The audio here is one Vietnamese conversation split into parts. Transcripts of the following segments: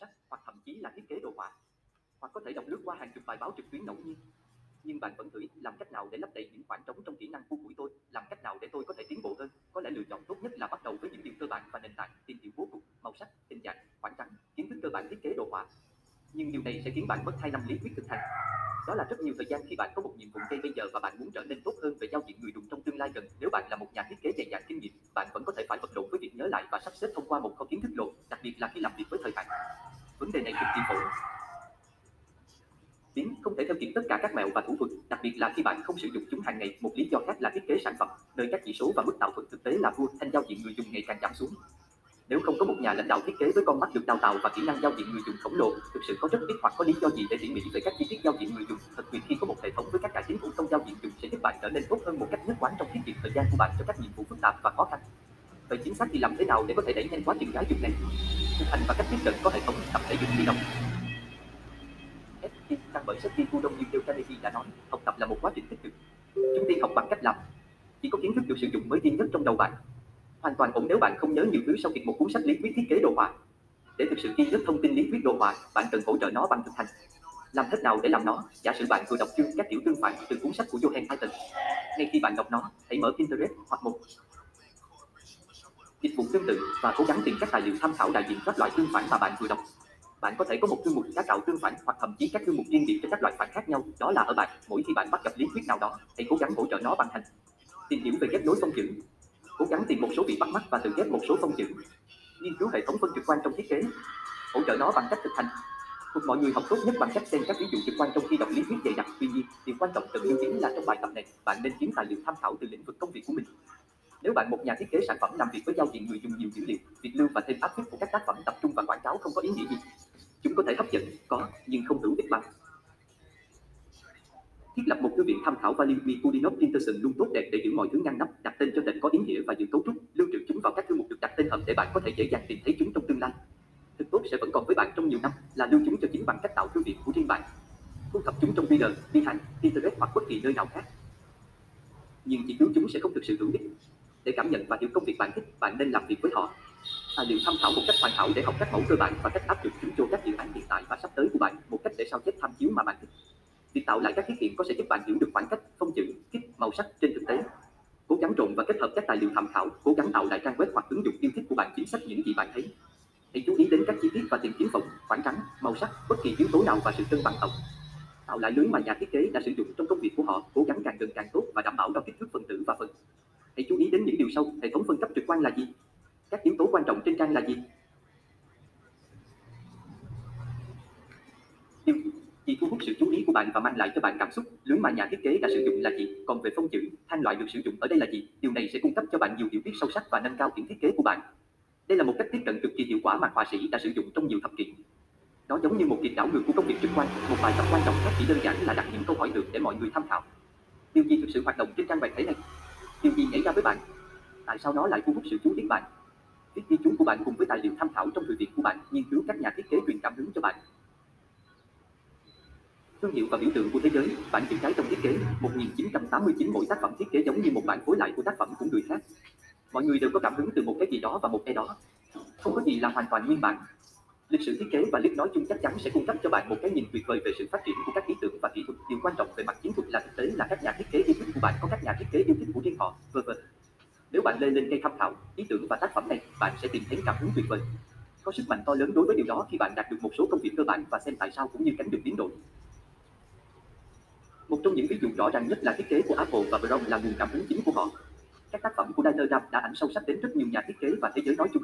sách hoặc thậm chí là thiết kế đồ họa. Hoặc có thể đọc lướt qua hàng chục bài báo trực tuyến ngẫu nhiên. Nhưng bạn vẫn thử làm cách nào để lấp đầy những khoảng trống trong kỹ năng của buổi tôi, làm cách nào để tôi có thể tiến bộ hơn. Có lẽ lựa chọn tốt nhất là bắt đầu với những điều cơ bản và nền tảng, tìm hiểu bố cục, màu sắc, hình dạng, khoảng trắng, kiến thức cơ bản thiết kế đồ họa. Nhưng điều này sẽ khiến bạn mất hai năm lý thuyết thực hành. Đó là rất nhiều thời gian khi bạn có một nhiệm vụ ngay bây giờ và bạn muốn trở nên tốt hơn về giao diện người dùng trong tương lai gần. Nếu bạn là một nhà thiết kế dày dặn kinh nghiệm, bạn vẫn có thể phải vật lộn với việc nhớ lại và sắp xếp thông qua một kho kiến thức lộ, đặc biệt là khi làm việc với thời hạn. Vấn đề này cực kỳ phổ biến không thể theo kịp tất cả các mẹo và thủ thuật, đặc biệt là khi bạn không sử dụng chúng hàng ngày. Một lý do khác là thiết kế sản phẩm, nơi các chỉ số và mức tạo thuật thực tế là vua, thanh giao diện người dùng ngày càng giảm xuống. Nếu không có một nhà lãnh đạo thiết kế với con mắt được đào tạo và kỹ năng giao diện người dùng khổng lồ, thực sự có rất ít hoặc có lý do gì để tỉ mỉ về các chi tiết giao diện người dùng. Thật quyền khi có một hệ thống với các cải tiến thủ công giao diện dùng sẽ giúp bạn trở nên tốt hơn một cách nhất quán trong thiết kiệm thời gian của bạn cho các nhiệm vụ phức tạp và khó khăn. Vậy chính xác thì làm thế nào để có thể đẩy nhanh quá trình giáo dục này? Thực hành và cách tiếp cận có hệ thống tập thể dục di động. ST căn bởi sách của Godon như Dale Carnegie đã nói, học tập là một quá trình tích cực. Chúng tiên học bằng cách làm. Chỉ có kiến thức được sử dụng mới tiên nhất trong đầu bạn, Hoàn toàn ổn nếu bạn không nhớ nhiều thứ sau việc một cuốn sách lý thuyết thiết kế đồ họa. Để thực sự ghi nhớ thông tin lý thuyết đồ họa, bạn cần hỗ trợ nó bằng thực hành. Làm thế nào để làm nó? Giả sử bạn vừa đọc chương các kiểu tương phản từ cuốn sách của Johan Titan. Ngay khi bạn đọc nó, hãy mở Pinterest hoặc một dịch vụ tương tự và cố gắng tìm các tài liệu tham khảo đại diện các loại tương phản mà bạn vừa đọc. Bạn có thể có một chương mục giá tạo tương phản hoặc thậm chí các chương mục riêng biệt cho các loại phản khác nhau. Đó là ở bạn, mỗi khi bạn bắt gặp lý thuyết nào đó, hãy cố gắng hỗ trợ nó bằng hành. Tìm hiểu về ghép nối phong chữ, cố gắng tìm một số vị bắt mắt và tự ghép một số phong chữ nghiên cứu hệ thống phân trực quan trong thiết kế hỗ trợ nó bằng cách thực hành Thuộc mọi người học tốt nhất bằng cách xem các ví dụ trực quan trong khi đọc lý thuyết dày đặc. Tuy nhiên, điều quan trọng cần lưu ý là trong bài tập này, bạn nên kiếm tài liệu tham khảo từ lĩnh vực công việc của mình. Nếu bạn một nhà thiết kế sản phẩm làm việc với giao diện người dùng nhiều dữ liệu, việc lưu và thêm áp phích của các tác phẩm tập trung và quảng cáo không có ý nghĩa gì. Chúng có thể hấp dẫn, có, nhưng không hữu ích bằng. Thiết lập một thư viện tham khảo Valery Kudinov Peterson luôn tốt đẹp để giữ mọi thứ ngăn nắp, đặt tên cho lệnh có ý nghĩa và giữ cấu trúc, lưu trữ chúng vào các thư mục được đặt tên hợp để bạn có thể dễ dàng tìm thấy chúng trong tương lai. Thực tốt sẽ vẫn còn với bạn trong nhiều năm, là lưu chúng cho chính bằng cách tạo thư viện của riêng bạn. Thu thập chúng trong Reader, Behance, Pinterest hoặc bất kỳ nơi nào khác. Nhưng chỉ cứu chúng sẽ không thực sự hữu ích. Để cảm nhận và hiểu công việc bạn thích, bạn nên làm việc với họ. Tài liệu tham khảo một cách hoàn hảo để học các mẫu cơ bản và cách áp dụng chúng cho các dự án hiện tại và sắp tới của bạn, một cách để sao chép tham chiếu mà bạn thích. Việc tạo lại các thiết kiện có sẽ giúp bạn hiểu được khoảng cách, phông chữ, kích, màu sắc trên thực tế. Cố gắng trộn và kết hợp các tài liệu tham khảo, cố gắng tạo lại trang web hoặc ứng dụng yêu thích của bạn chính sách những gì bạn thấy. Hãy chú ý đến các chi tiết và tìm kiếm phòng, khoảng trắng, màu sắc, bất kỳ yếu tố nào và sự cân bằng tổng. Tạo lại lưới mà nhà thiết kế đã sử dụng trong công việc của họ, cố gắng càng gần càng tốt và đảm bảo đo kích thước phần tử và phần. Hãy chú ý đến những điều sau, hệ thống phân cấp trực quan là gì? Các yếu tố quan trọng trên trang là gì? Điều chỉ thu hút sự chú ý của bạn và mang lại cho bạn cảm xúc. Lưới mà nhà thiết kế đã sử dụng là gì? Còn về phông chữ, thanh loại được sử dụng ở đây là gì? Điều này sẽ cung cấp cho bạn nhiều hiểu biết sâu sắc và nâng cao kiến thiết kế của bạn. Đây là một cách tiếp cận cực kỳ hiệu quả mà họa sĩ đã sử dụng trong nhiều thập kỷ. Nó giống như một kiệt đảo ngược của công việc trực quan, một bài tập quan trọng khác chỉ đơn giản là đặt những câu hỏi được để mọi người tham khảo. Điều gì thực sự hoạt động trên trang bài thể này? Điều gì xảy ra với bạn? Tại sao nó lại thu hút sự chú ý bạn? Viết ghi chú của bạn cùng với tài liệu tham khảo trong thư viện của bạn, nghiên cứu các nhà thiết kế truyền cảm hứng cho bạn, Thương hiệu và biểu tượng của thế giới, bản chữ cái trong thiết kế, 1989 mỗi tác phẩm thiết kế giống như một bản phối lại của tác phẩm của người khác. Mọi người đều có cảm hứng từ một cái gì đó và một cái đó. Không có gì là hoàn toàn nguyên bản. Lịch sử thiết kế và liếc nói chung chắc chắn sẽ cung cấp cho bạn một cái nhìn tuyệt vời về sự phát triển của các ý tưởng và kỹ thuật. Điều quan trọng về mặt chiến thuật là thực tế là các nhà thiết kế yêu thích của bạn có các nhà thiết kế yêu thích của riêng họ, vân vân. Nếu bạn lên lên cây tham khảo, ý tưởng và tác phẩm này, bạn sẽ tìm thấy cảm hứng tuyệt vời. Có sức mạnh to lớn đối với điều đó khi bạn đạt được một số công việc cơ bản và xem tại sao cũng như tránh được biến đổi. Một trong những ví dụ rõ ràng nhất là thiết kế của Apple và Brown là nguồn cảm hứng chính của họ. Các tác phẩm của Dieter Rams đã ảnh sâu sắc đến rất nhiều nhà thiết kế và thế giới nói chung.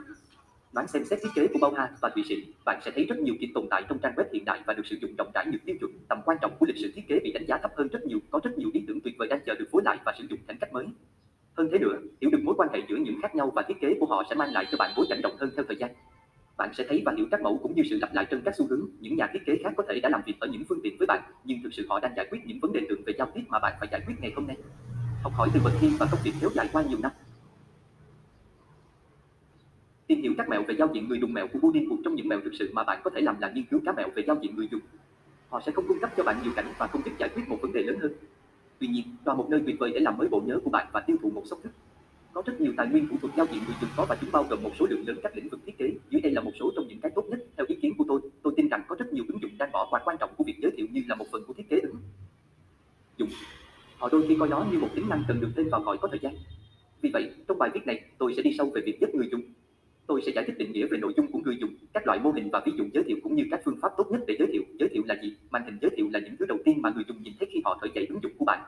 Đoán xem xét thiết kế của Bauhaus và Thụy Sĩ, bạn sẽ thấy rất nhiều kiện tồn tại trong trang web hiện đại và được sử dụng rộng rãi nhiều tiêu chuẩn. Tầm quan trọng của lịch sử thiết kế bị đánh giá thấp hơn rất nhiều, có rất nhiều ý tưởng tuyệt vời đang chờ được phối lại và sử dụng thành cách mới. Hơn thế nữa, hiểu được mối quan hệ giữa những khác nhau và thiết kế của họ sẽ mang lại cho bạn bối cảnh rộng hơn theo thời gian. Bạn sẽ thấy và hiểu các mẫu cũng như sự lặp lại trên các xu hướng. Những nhà thiết kế khác có thể đã làm việc ở những phương tiện với bạn, nhưng thực sự họ đang giải quyết những vấn đề tượng về giao tiếp mà bạn phải giải quyết ngày hôm nay. Học hỏi từ bậc thi và công việc kéo dài qua nhiều năm. Tìm hiểu các mẹo về giao diện người dùng mẹo của Bunin một trong những mẹo thực sự mà bạn có thể làm là nghiên cứu các mẹo về giao diện người dùng. Họ sẽ không cung cấp cho bạn nhiều cảnh và không giúp giải quyết một vấn đề lớn hơn. Tuy nhiên, là một nơi tuyệt vời để làm mới bộ nhớ của bạn và tiêu thụ một số thức. Có rất nhiều tài nguyên phụ thuộc giao diện người dùng có và chúng bao gồm một số lượng lớn các lĩnh vực thiết kế. Dưới đây là một số trong những cái tốt nhất. Theo ý kiến của tôi, tôi tin rằng có rất nhiều ứng dụng đang bỏ qua quan trọng của việc giới thiệu như là một phần của thiết kế ứng dụng. Họ đôi khi coi nó như một tính năng cần được thêm vào gọi có thời gian. Vì vậy, trong bài viết này, tôi sẽ đi sâu về việc giúp người dùng Tôi sẽ giải thích định nghĩa về nội dung của người dùng, các loại mô hình và ví dụ giới thiệu cũng như các phương pháp tốt nhất để giới thiệu. Giới thiệu là gì? Màn hình giới thiệu là những thứ đầu tiên mà người dùng nhìn thấy khi họ khởi chạy ứng dụng của bạn.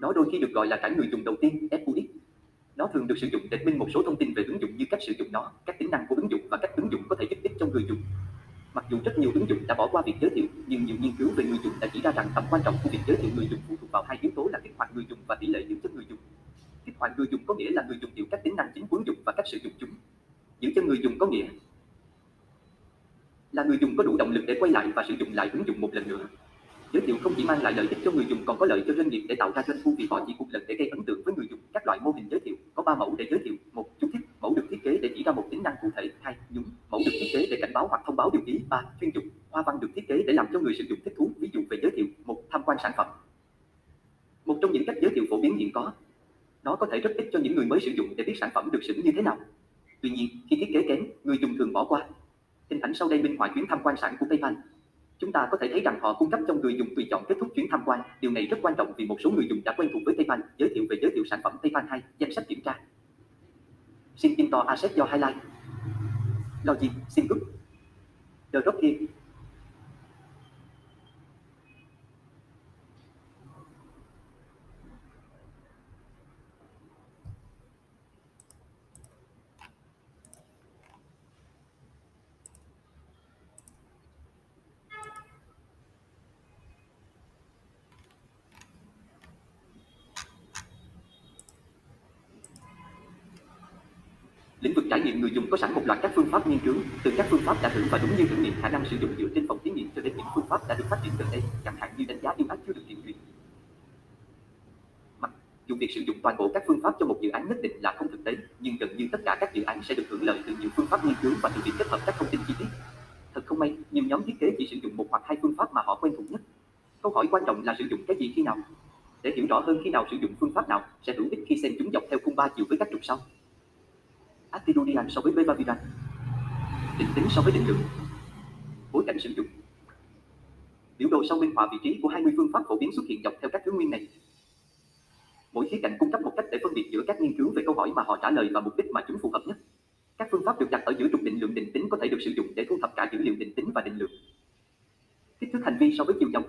Nó đôi khi được gọi là trải người dùng đầu tiên, FUX. Nó thường được sử dụng để minh một số thông tin về ứng dụng như cách sử dụng nó, các tính năng của ứng dụng và cách ứng dụng có thể giúp ích cho người dùng. Mặc dù rất nhiều ứng dụng đã bỏ qua việc giới thiệu, nhưng nhiều nghiên cứu về người dùng đã chỉ ra rằng tầm quan trọng của việc giới thiệu người dùng phụ thuộc vào hai yếu tố là kích hoạt người dùng và tỷ lệ giữ chân người dùng. Kích hoạt người dùng có nghĩa là người dùng hiểu các tính năng chính của ứng dụng và cách sử dụng chúng. Giữ cho người dùng có nghĩa là người dùng có đủ động lực để quay lại và sử dụng lại ứng dụng một lần nữa. Giới thiệu không chỉ mang lại lợi ích cho người dùng còn có lợi cho doanh nghiệp để tạo ra doanh thu vì họ chỉ một lần để gây ấn tượng với người dùng. Các loại mô hình giới thiệu có ba mẫu để giới thiệu. Một, chú thích, mẫu được thiết kế để chỉ ra một tính năng cụ thể. Hai, nhúng, mẫu được thiết kế để cảnh báo hoặc thông báo điều ý. Ba, chuyên dụng, hoa văn được thiết kế để làm cho người sử dụng thích thú. Ví dụ về giới thiệu, một, tham quan sản phẩm. Một trong những cách giới thiệu phổ biến hiện có, nó có thể rất ích cho những người mới sử dụng để biết sản phẩm được sử như thế nào. Tuy nhiên, khi thiết kế kém, người dùng thường bỏ qua. Hình ảnh sau đây minh họa chuyến tham quan sản của PayPal. Chúng ta có thể thấy rằng họ cung cấp cho người dùng tùy chọn kết thúc chuyến tham quan. Điều này rất quan trọng vì một số người dùng đã quen thuộc với PayPal. Giới thiệu về giới thiệu sản phẩm PayPal 2, danh sách kiểm tra. Xin Pinto Asset do Highlight. Logic, xin Group. The Rocket, Lĩnh vực có sẵn một loạt các phương pháp nghiên cứu, từ các phương pháp đã thử và đúng như thử nghiệm khả năng sử dụng dựa trên phòng thí nghiệm cho đến những phương pháp đã được phát triển gần đây, chẳng hạn như đánh giá yêu ác chưa được kiểm truyền. Mặc dù việc sử dụng toàn bộ các phương pháp cho một dự án nhất định là không thực tế, nhưng gần như tất cả các dự án sẽ được hưởng lợi từ nhiều phương pháp nghiên cứu và từ việc kết hợp các thông tin chi tiết. Thật không may, nhiều nhóm thiết kế chỉ sử dụng một hoặc hai phương pháp mà họ quen thuộc nhất. Câu hỏi quan trọng là sử dụng cái gì khi nào? Để hiểu rõ hơn khi nào sử dụng phương pháp nào sẽ hữu ích khi xem chúng dọc theo khung ba chiều với các trục sau. Acidonia so với Bevaviran định tính so với định lượng bối cảnh sử dụng. Biểu đồ sau minh họa vị trí của 20 phương pháp phổ biến xuất hiện dọc theo các thứ nguyên này. Mỗi khía cạnh cung cấp một cách để phân biệt giữa các nghiên cứu về câu hỏi mà họ trả lời và mục đích mà chúng phù hợp nhất. Các phương pháp được đặt ở giữa trục định lượng định tính có thể được sử dụng để thu thập cả dữ liệu định tính và định lượng. Kích thước hành vi so với chiều dòng.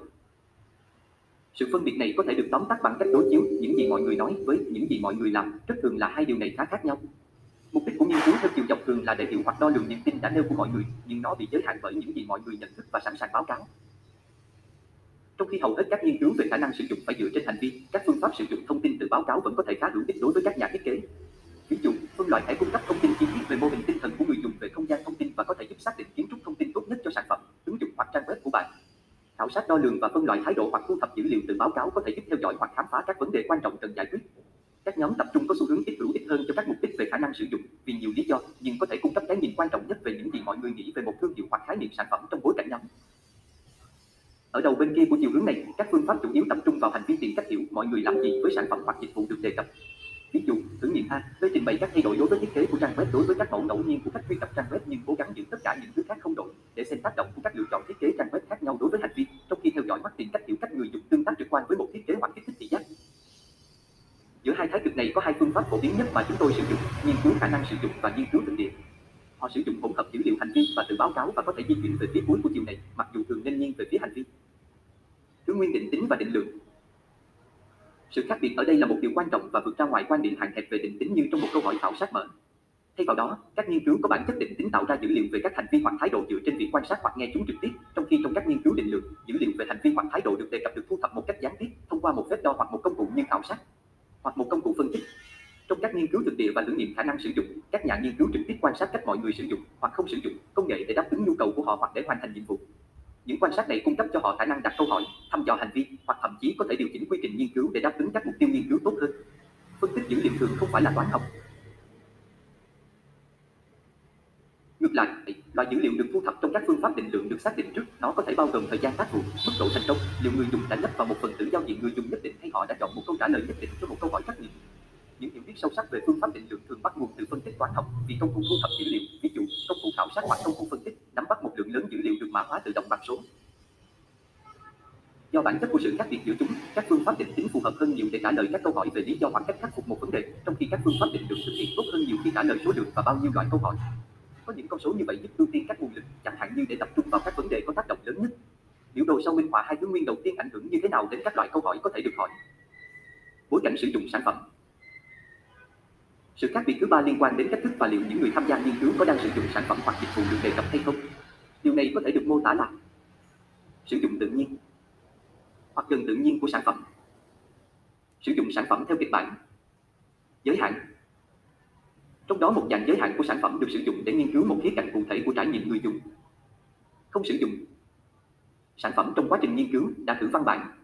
sự phân biệt này có thể được tóm tắt bằng cách đối chiếu những gì mọi người nói với những gì mọi người làm. Rất thường là hai điều này khá khác nhau. Mục đích của nghiên cứu theo chiều dọc thường là để hiểu hoặc đo lường niềm tin đã nêu của mọi người, nhưng nó bị giới hạn bởi những gì mọi người nhận thức và sẵn sàng báo cáo. Trong khi hầu hết các nghiên cứu về khả năng sử dụng phải dựa trên hành vi, các phương pháp sử dụng thông tin từ báo cáo vẫn có thể khá hữu ích đối với các nhà thiết kế. Ví dụ, phân loại hãy cung cấp thông tin chi tiết về mô hình tinh thần của người dùng về không gian thông tin và có thể giúp xác định kiến trúc thông tin tốt nhất cho sản phẩm, ứng dụng hoặc trang web của bạn. Khảo sát đo lường và phân loại thái độ hoặc thu thập dữ liệu từ báo cáo có thể giúp theo dõi hoặc khám phá các vấn đề quan trọng cần giải quyết. Các nhóm tập trung có xu hướng ít hữu ích hơn cho các mục đích về khả năng sử dụng vì nhiều lý do, nhưng có thể cung cấp cái nhìn quan trọng nhất về những gì mọi người nghĩ về một thương hiệu hoặc khái niệm sản phẩm trong bối cảnh nhóm. Ở đầu bên kia của chiều hướng này, các phương pháp chủ yếu tập trung vào hành vi tìm cách hiểu mọi người làm gì với sản phẩm hoặc dịch vụ được đề cập. Ví dụ, thử nghiệm A, nơi trình bày các thay đổi đối với thiết kế của trang web đối với các mẫu ngẫu nhiên của khách truy cập trang web nhưng cố gắng giữ tất cả những thứ khác không đổi để xem tác động của các lựa chọn thiết kế trang web khác nhau đối với hành vi, trong khi theo dõi mắt tìm cách hiểu cách người dùng tương tác trực quan với một thiết kế hoặc kích thích thị giác. Giữa hai thái cực này có hai phương pháp phổ biến nhất mà chúng tôi sử dụng, nghiên cứu khả năng sử dụng và nghiên cứu thực địa. Họ sử dụng hỗn hợp dữ liệu hành vi và từ báo cáo và có thể di chuyển về phía cuối của chiều này, mặc dù thường nên nghiêng về phía hành vi. Thứ nguyên định tính và định lượng. Sự khác biệt ở đây là một điều quan trọng và vượt ra ngoài quan điểm hạn hẹp về định tính như trong một câu hỏi khảo sát mở. Thay vào đó, các nghiên cứu có bản chất định tính tạo ra dữ liệu về các hành vi hoặc thái độ dựa trên việc quan sát hoặc nghe chúng trực tiếp, trong khi trong các nghiên cứu định lượng, dữ liệu về hành vi hoặc thái độ được đề cập được thu thập một cách gián tiếp thông qua một phép đo hoặc một công cụ như khảo sát hoặc một công cụ phân tích. Trong các nghiên cứu thực địa và thử nghiệm khả năng sử dụng, các nhà nghiên cứu trực tiếp quan sát cách mọi người sử dụng hoặc không sử dụng công nghệ để đáp ứng nhu cầu của họ hoặc để hoàn thành nhiệm vụ. Những quan sát này cung cấp cho họ khả năng đặt câu hỏi, thăm dò hành vi hoặc thậm chí có thể điều chỉnh quy trình nghiên cứu để đáp ứng các mục tiêu nghiên cứu tốt hơn. Phân tích dữ liệu thường không phải là toán học. Ngược lại, loại dữ liệu được thu thập trong các phương pháp định lượng được xác định trước, nó có thể bao gồm thời gian tác vụ, mức độ thành công, liệu người dùng đã nhấp vào một phần tử giao diện người dùng nhất định hay họ đã chọn một câu trả lời nhất định cho một câu hỏi trắc nghiệm. Những hiểu biết sâu sắc về phương pháp định lượng thường bắt nguồn từ phân tích toán học, vì công cụ thu thập dữ liệu, ví dụ công cụ khảo sát hoặc công cụ phân tích, nắm bắt một lượng lớn dữ liệu được mã hóa tự động bằng số. Do bản chất của sự khác biệt giữa chúng, các phương pháp định tính phù hợp hơn nhiều để trả lời các câu hỏi về lý do hoặc cách khắc phục một vấn đề, trong khi các phương pháp định lượng thực hiện tốt hơn nhiều khi trả lời số lượng và bao nhiêu loại câu hỏi. Có những con số như vậy giúp ưu tiên các nguồn lực, chẳng hạn như để tập trung vào các vấn đề có tác động lớn nhất. Biểu đồ sau minh họa hai thứ nguyên đầu tiên ảnh hưởng như thế nào đến các loại câu hỏi có thể được hỏi. Bối cảnh sử dụng sản phẩm sự khác biệt thứ ba liên quan đến cách thức và liệu những người tham gia nghiên cứu có đang sử dụng sản phẩm hoặc dịch vụ được đề cập hay không. Điều này có thể được mô tả là sử dụng tự nhiên hoặc gần tự nhiên của sản phẩm. Sử dụng sản phẩm theo kịch bản. Giới hạn. Trong đó, một dạng giới hạn của sản phẩm được sử dụng để nghiên cứu một khía cạnh cụ thể của trải nghiệm người dùng. Không sử dụng. Sản phẩm trong quá trình nghiên cứu đã thử văn bản.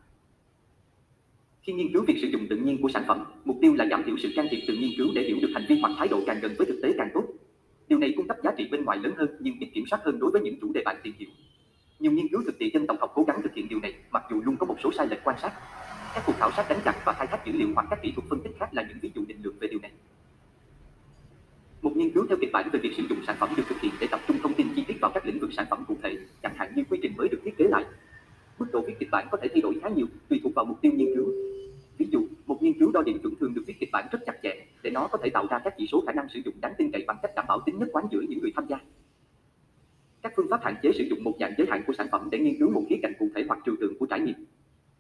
Khi nghiên cứu việc sử dụng tự nhiên của sản phẩm, mục tiêu là giảm thiểu sự can thiệp từ nghiên cứu để hiểu được hành vi hoặc thái độ càng gần với thực tế càng tốt. Điều này cung cấp giá trị bên ngoài lớn hơn nhưng ít kiểm soát hơn đối với những chủ đề bạn tìm hiểu. Nhiều nghiên cứu thực địa dân tổng học cố gắng thực hiện điều này, mặc dù luôn có một số sai lệch quan sát. Các cuộc khảo sát đánh chặt và khai thác dữ liệu hoặc các kỹ thuật phân tích khác là những ví dụ định lượng về điều này. Một nghiên cứu theo kịch bản về việc sử dụng sản phẩm được thực hiện để tập trung thông tin chi tiết vào các lĩnh vực sản phẩm cụ thể, chẳng hạn như quy trình mới được thiết kế lại. Mức độ viết kịch bản có thể thay đổi khá nhiều, tùy thuộc vào mục tiêu nghiên cứu. Ví dụ, một nghiên cứu đo điểm chuẩn thường được viết kịch bản rất chặt chẽ để nó có thể tạo ra các chỉ số khả năng sử dụng đáng tin cậy bằng cách đảm bảo tính nhất quán giữa những người tham gia. Các phương pháp hạn chế sử dụng một dạng giới hạn của sản phẩm để nghiên cứu một khía cạnh cụ thể hoặc trừu tượng của trải nghiệm.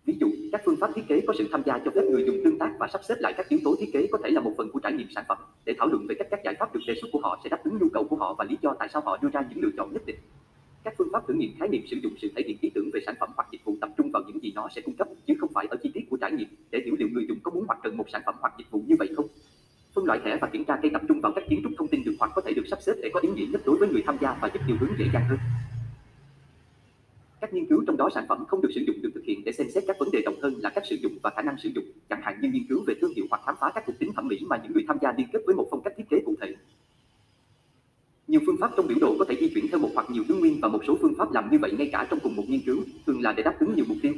Ví dụ, các phương pháp thiết kế có sự tham gia cho phép người dùng tương tác và sắp xếp lại các yếu tố thiết kế có thể là một phần của trải nghiệm sản phẩm để thảo luận về cách các giải pháp được đề xuất của họ sẽ đáp ứng nhu cầu của họ và lý do tại sao họ đưa ra những lựa chọn nhất định. Các phương pháp thử nghiệm khái niệm sử dụng sự thể hiện ý tưởng về sản phẩm hoặc nó sẽ cung cấp chứ không phải ở chi tiết của trải nghiệm để hiểu liệu người dùng có muốn hoặc cần một sản phẩm hoặc dịch vụ như vậy không. Phân loại thẻ và kiểm tra cây tập trung vào các kiến trúc thông tin được hoặc có thể được sắp xếp để có ý nghĩa nhất đối với người tham gia và giúp điều hướng dễ dàng hơn. Các nghiên cứu trong đó sản phẩm không được sử dụng được thực hiện để xem xét các vấn đề rộng hơn là cách sử dụng và khả năng sử dụng, chẳng hạn như nghiên cứu về thương hiệu hoặc khám phá các thuộc tính thẩm mỹ mà những người tham gia liên kết với một phong cách thiết kế cụ thể. Nhiều phương pháp trong biểu đồ có thể di chuyển theo một hoặc nhiều thứ nguyên và một số phương pháp làm như vậy ngay cả trong cùng một nghiên cứu, thường là để đáp ứng nhiều mục tiêu.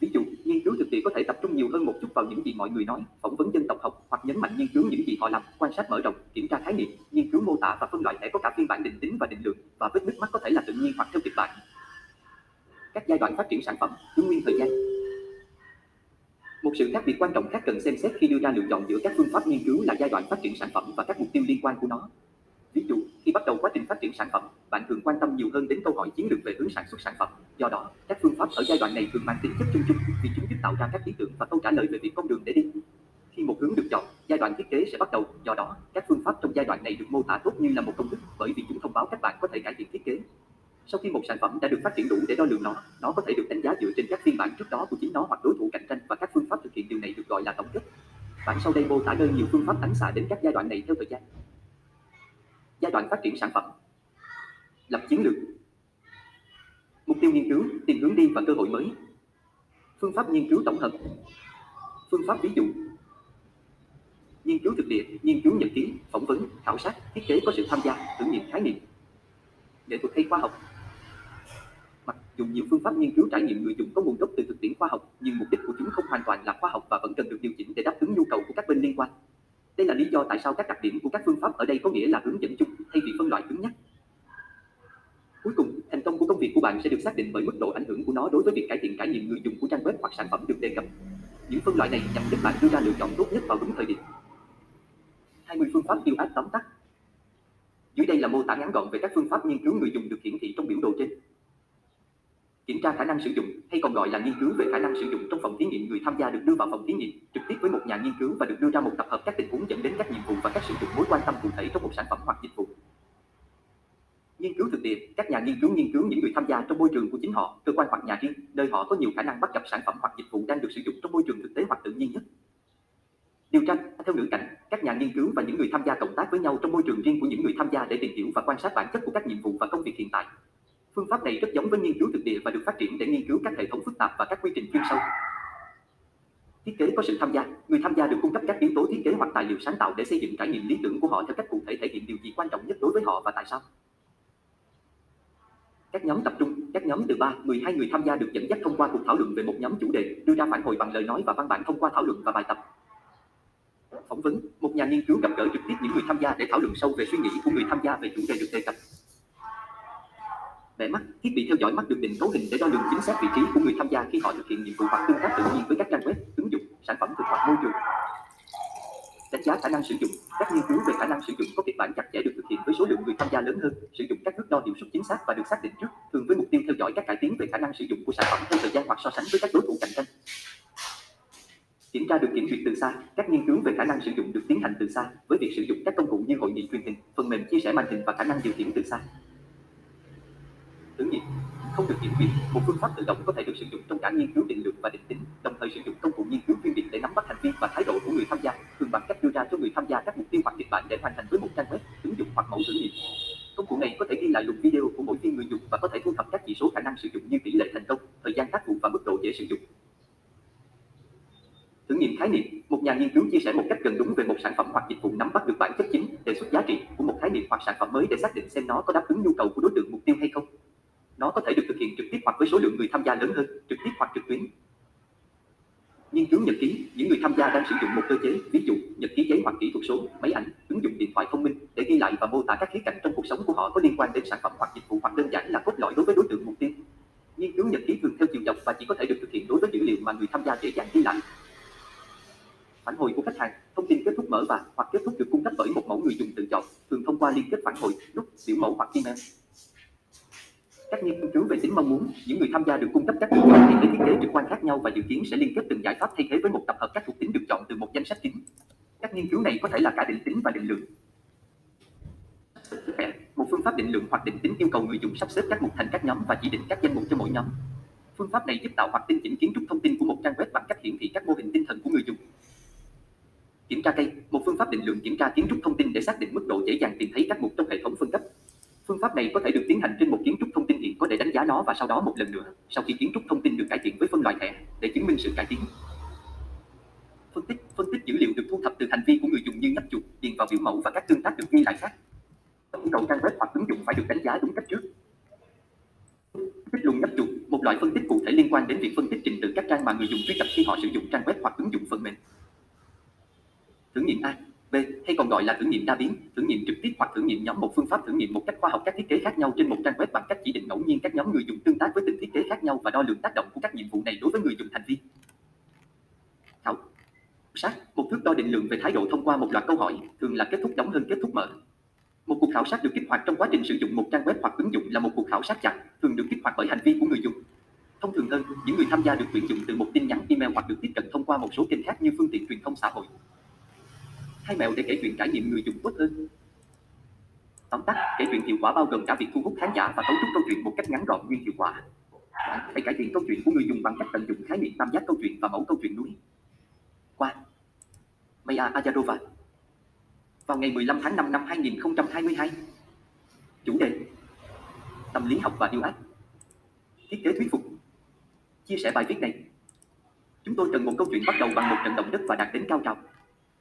Ví dụ, nghiên cứu thực địa có thể tập trung nhiều hơn một chút vào những gì mọi người nói, phỏng vấn dân tộc học hoặc nhấn mạnh nghiên cứu những gì họ làm, quan sát mở rộng, kiểm tra khái niệm, nghiên cứu mô tả và phân loại thẻ có cả phiên bản định tính và định lượng và vết nứt mắt có thể là tự nhiên hoặc theo kịch bản. Các giai đoạn phát triển sản phẩm, thứ nguyên thời gian. Một sự khác biệt quan trọng khác cần xem xét khi đưa ra lựa chọn giữa các phương pháp nghiên cứu là giai đoạn phát triển sản phẩm và các mục tiêu liên quan của nó. Ví dụ, khi bắt đầu quá trình phát triển sản phẩm, bạn thường quan tâm nhiều hơn đến câu hỏi chiến lược về hướng sản xuất sản phẩm. Do đó, các phương pháp ở giai đoạn này thường mang tính chất chung chung vì chúng giúp tạo ra các ý tưởng và câu trả lời về việc con đường để đi. Khi một hướng được chọn, giai đoạn thiết kế sẽ bắt đầu. Do đó, các phương pháp trong giai đoạn này được mô tả tốt như là một công thức bởi vì chúng thông báo các bạn có thể cải thiện thiết kế. Sau khi một sản phẩm đã được phát triển đủ để đo lường nó, nó có thể được đánh giá dựa trên các phiên bản trước đó của chính nó hoặc đối thủ cạnh tranh và các phương pháp thực hiện điều này được gọi là tổng kết. Bản sau đây mô tả nơi nhiều phương pháp ánh xạ đến các giai đoạn này theo thời gian. Giai đoạn phát triển sản phẩm. Lập chiến lược. Mục tiêu nghiên cứu, tìm hướng đi và cơ hội mới. Phương pháp nghiên cứu tổng hợp. Phương pháp ví dụ. Nghiên cứu thực địa, nghiên cứu nhật ký, phỏng vấn, khảo sát, thiết kế có sự tham gia, thử nghiệm khái niệm. Nghệ thuật hay khoa học. Mặc dù nhiều phương pháp nghiên cứu trải nghiệm người dùng có nguồn gốc từ thực tiễn khoa học Nhưng mục đích của chúng không hoàn toàn là khoa học và vẫn cần được điều chỉnh để đáp ứng nhu cầu của các bên liên quan đây là lý do tại sao các đặc điểm của các phương pháp ở đây có nghĩa là hướng dẫn chung thay vì phân loại cứng nhắc. Cuối cùng, thành công của công việc của bạn sẽ được xác định bởi mức độ ảnh hưởng của nó đối với việc cải thiện trải nghiệm người dùng của trang web hoặc sản phẩm được đề cập. Những phân loại này nhằm giúp bạn đưa ra lựa chọn tốt nhất vào đúng thời điểm. 20 phương pháp tiêu ác tóm tắt. Dưới đây là mô tả ngắn gọn về các phương pháp nghiên cứu người dùng được hiển thị trong biểu đồ trên. Kiểm tra khả năng sử dụng, hay còn gọi là nghiên cứu về khả năng sử dụng trong phòng thí nghiệm người tham gia được đưa vào phòng thí nghiệm trực tiếp với một nhà nghiên cứu và được đưa ra một tập hợp các tình huống dẫn đến các nhiệm vụ và các sử dụng mối quan tâm cụ thể trong một sản phẩm hoặc dịch vụ. Nghiên cứu thực địa, các nhà nghiên cứu nghiên cứu những người tham gia trong môi trường của chính họ, cơ quan hoặc nhà riêng, nơi họ có nhiều khả năng bắt gặp sản phẩm hoặc dịch vụ đang được sử dụng trong môi trường thực tế hoặc tự nhiên nhất. Điều tra, theo ngữ cảnh, các nhà nghiên cứu và những người tham gia cộng tác với nhau trong môi trường riêng của những người tham gia để tìm hiểu và quan sát bản chất của các nhiệm vụ và công việc hiện tại. Phương pháp này rất giống với nghiên cứu thực địa và được phát triển để nghiên cứu các hệ thống phức tạp và các quy trình chuyên sâu. Thiết kế có sự tham gia, người tham gia được cung cấp các yếu tố thiết kế hoặc tài liệu sáng tạo để xây dựng trải nghiệm lý tưởng của họ theo cách cụ thể thể hiện điều gì quan trọng nhất đối với họ và tại sao. Các nhóm tập trung, các nhóm từ 3, 12 người tham gia được dẫn dắt thông qua cuộc thảo luận về một nhóm chủ đề, đưa ra phản hồi bằng lời nói và văn bản thông qua thảo luận và bài tập. Phỏng vấn, một nhà nghiên cứu gặp gỡ trực tiếp những người tham gia để thảo luận sâu về suy nghĩ của người tham gia về chủ đề được đề cập về mắt, thiết bị theo dõi mắt được định cấu hình để đo lường chính xác vị trí của người tham gia khi họ thực hiện nhiệm vụ hoặc tương tác tự nhiên với các trang web, ứng dụng, sản phẩm thực hoặc môi trường. Đánh giá khả năng sử dụng, các nghiên cứu về khả năng sử dụng có kịch bản chặt chẽ được thực hiện với số lượng người tham gia lớn hơn, sử dụng các thước đo hiệu suất chính xác và được xác định trước, thường với mục tiêu theo dõi các cải tiến về khả năng sử dụng của sản phẩm theo thời gian hoặc so sánh với các đối thủ cạnh tranh. Kiểm tra được kiểm duyệt từ xa, các nghiên cứu về khả năng sử dụng được tiến hành từ xa với việc sử dụng các công cụ như hội nghị truyền hình, phần mềm chia sẻ màn hình và khả năng điều khiển từ xa. Thử nghiệm không được kiểm duyệt một phương pháp tự động có thể được sử dụng trong cả nghiên cứu định lượng và định tính, đồng thời sử dụng công cụ nghiên cứu chuyên biệt để nắm bắt hành vi và thái độ của người tham gia, thường bằng cách đưa ra cho người tham gia các mục tiêu hoặc kịch bản để hoàn thành với một trang web, ứng dụng hoặc mẫu thử nghiệm. Công cụ này có thể ghi lại luồng video của mỗi phiên người dùng và có thể thu thập các chỉ số khả năng sử dụng như tỷ lệ thành công, thời gian tác vụ và mức độ dễ sử dụng. Thử nghiệm khái niệm, một nhà nghiên cứu chia sẻ một cách gần đúng về một sản phẩm hoặc dịch vụ nắm bắt được bản chất chính, đề xuất giá trị của một khái niệm hoặc sản phẩm mới để xác định xem nó có đáp ứng nhu cầu của đối tượng mục tiêu hay không. Nó có thể được thực hiện trực tiếp hoặc với số lượng người tham gia lớn hơn, trực tiếp hoặc trực tuyến. Nghiên cứu nhật ký, những người tham gia đang sử dụng một cơ chế, ví dụ nhật ký giấy hoặc kỹ thuật số, máy ảnh, ứng dụng điện thoại thông minh để ghi lại và mô tả các khía cạnh trong cuộc sống của họ có liên quan đến sản phẩm hoặc dịch vụ hoặc đơn giản là cốt lõi đối với đối tượng mục tiêu. Nghiên cứu nhật ký thường theo chiều dọc và chỉ có thể được thực hiện đối với dữ liệu mà người tham gia dễ dàng ghi lại. Phản hồi của khách hàng, thông tin kết thúc mở và hoặc kết thúc được cung cấp bởi một mẫu người dùng tự chọn, thường thông qua liên kết phản hồi, nút, biểu mẫu hoặc email. Các nghiên cứu về tính mong muốn, những người tham gia được cung cấp các lựa chọn để thiết kế trực quan khác nhau và dự kiến sẽ liên kết từng giải pháp thay thế với một tập hợp các thuộc tính được chọn từ một danh sách chính. Các nghiên cứu này có thể là cả định tính và định lượng. Một phương pháp định lượng hoặc định tính yêu cầu người dùng sắp xếp các mục thành các nhóm và chỉ định các danh mục cho mỗi nhóm. Phương pháp này giúp tạo hoặc tinh chỉnh kiến trúc thông tin của một trang web bằng cách hiển thị các mô hình tinh thần của người dùng. Kiểm tra cây, một phương pháp định lượng kiểm tra kiến trúc thông tin để xác định mức độ dễ dàng tìm thấy các mục trong hệ thống phân cấp. Phương pháp này có thể được tiến hành trên một kiến trúc thông tin hiện có để đánh giá nó và sau đó một lần nữa, sau khi kiến trúc thông tin được cải thiện với phân loại thẻ, để chứng minh sự cải tiến. Phân tích, phân tích dữ liệu được thu thập từ hành vi của người dùng như nhấp chuột, điền vào biểu mẫu và các tương tác được ghi lại khác. Tổng cầu trang web hoặc ứng dụng phải được đánh giá đúng cách trước. Tích luận nhấp chuột, một loại phân tích cụ thể liên quan đến việc phân tích trình tự các trang mà người dùng truy cập khi họ sử dụng trang web hoặc ứng dụng phần mềm. Thử nghiệm A, B hay còn gọi là thử nghiệm đa biến, thử nghiệm trực tiếp hoặc thử nghiệm nhóm một phương pháp thử nghiệm một cách khoa học các thiết kế khác nhau trên một trang web bằng cách chỉ định ngẫu nhiên các nhóm người dùng tương tác với từng thiết kế khác nhau và đo lường tác động của các nhiệm vụ này đối với người dùng thành viên. Khảo sát, một thước đo định lượng về thái độ thông qua một loạt câu hỏi, thường là kết thúc đóng hơn kết thúc mở. Một cuộc khảo sát được kích hoạt trong quá trình sử dụng một trang web hoặc ứng dụng là một cuộc khảo sát chặt, thường được kích hoạt bởi hành vi của người dùng. Thông thường hơn, những người tham gia được tuyển dụng từ một tin nhắn email hoặc được tiếp cận thông qua một số kênh khác như phương tiện truyền thông xã hội hay mẹo để kể chuyện trải nghiệm người dùng tốt hơn. Tóm tắt, kể chuyện hiệu quả bao gồm cả việc thu hút khán giả và cấu trúc câu chuyện một cách ngắn gọn nhưng hiệu quả. Hãy cải thiện câu chuyện của người dùng bằng cách tận dụng khái niệm tam giác câu chuyện và mẫu câu chuyện núi. Qua Maya Ajadova Vào ngày 15 tháng 5 năm 2022 Chủ đề Tâm lý học và yêu ác Thiết kế thuyết phục Chia sẻ bài viết này Chúng tôi cần một câu chuyện bắt đầu bằng một trận động đất và đạt đến cao trào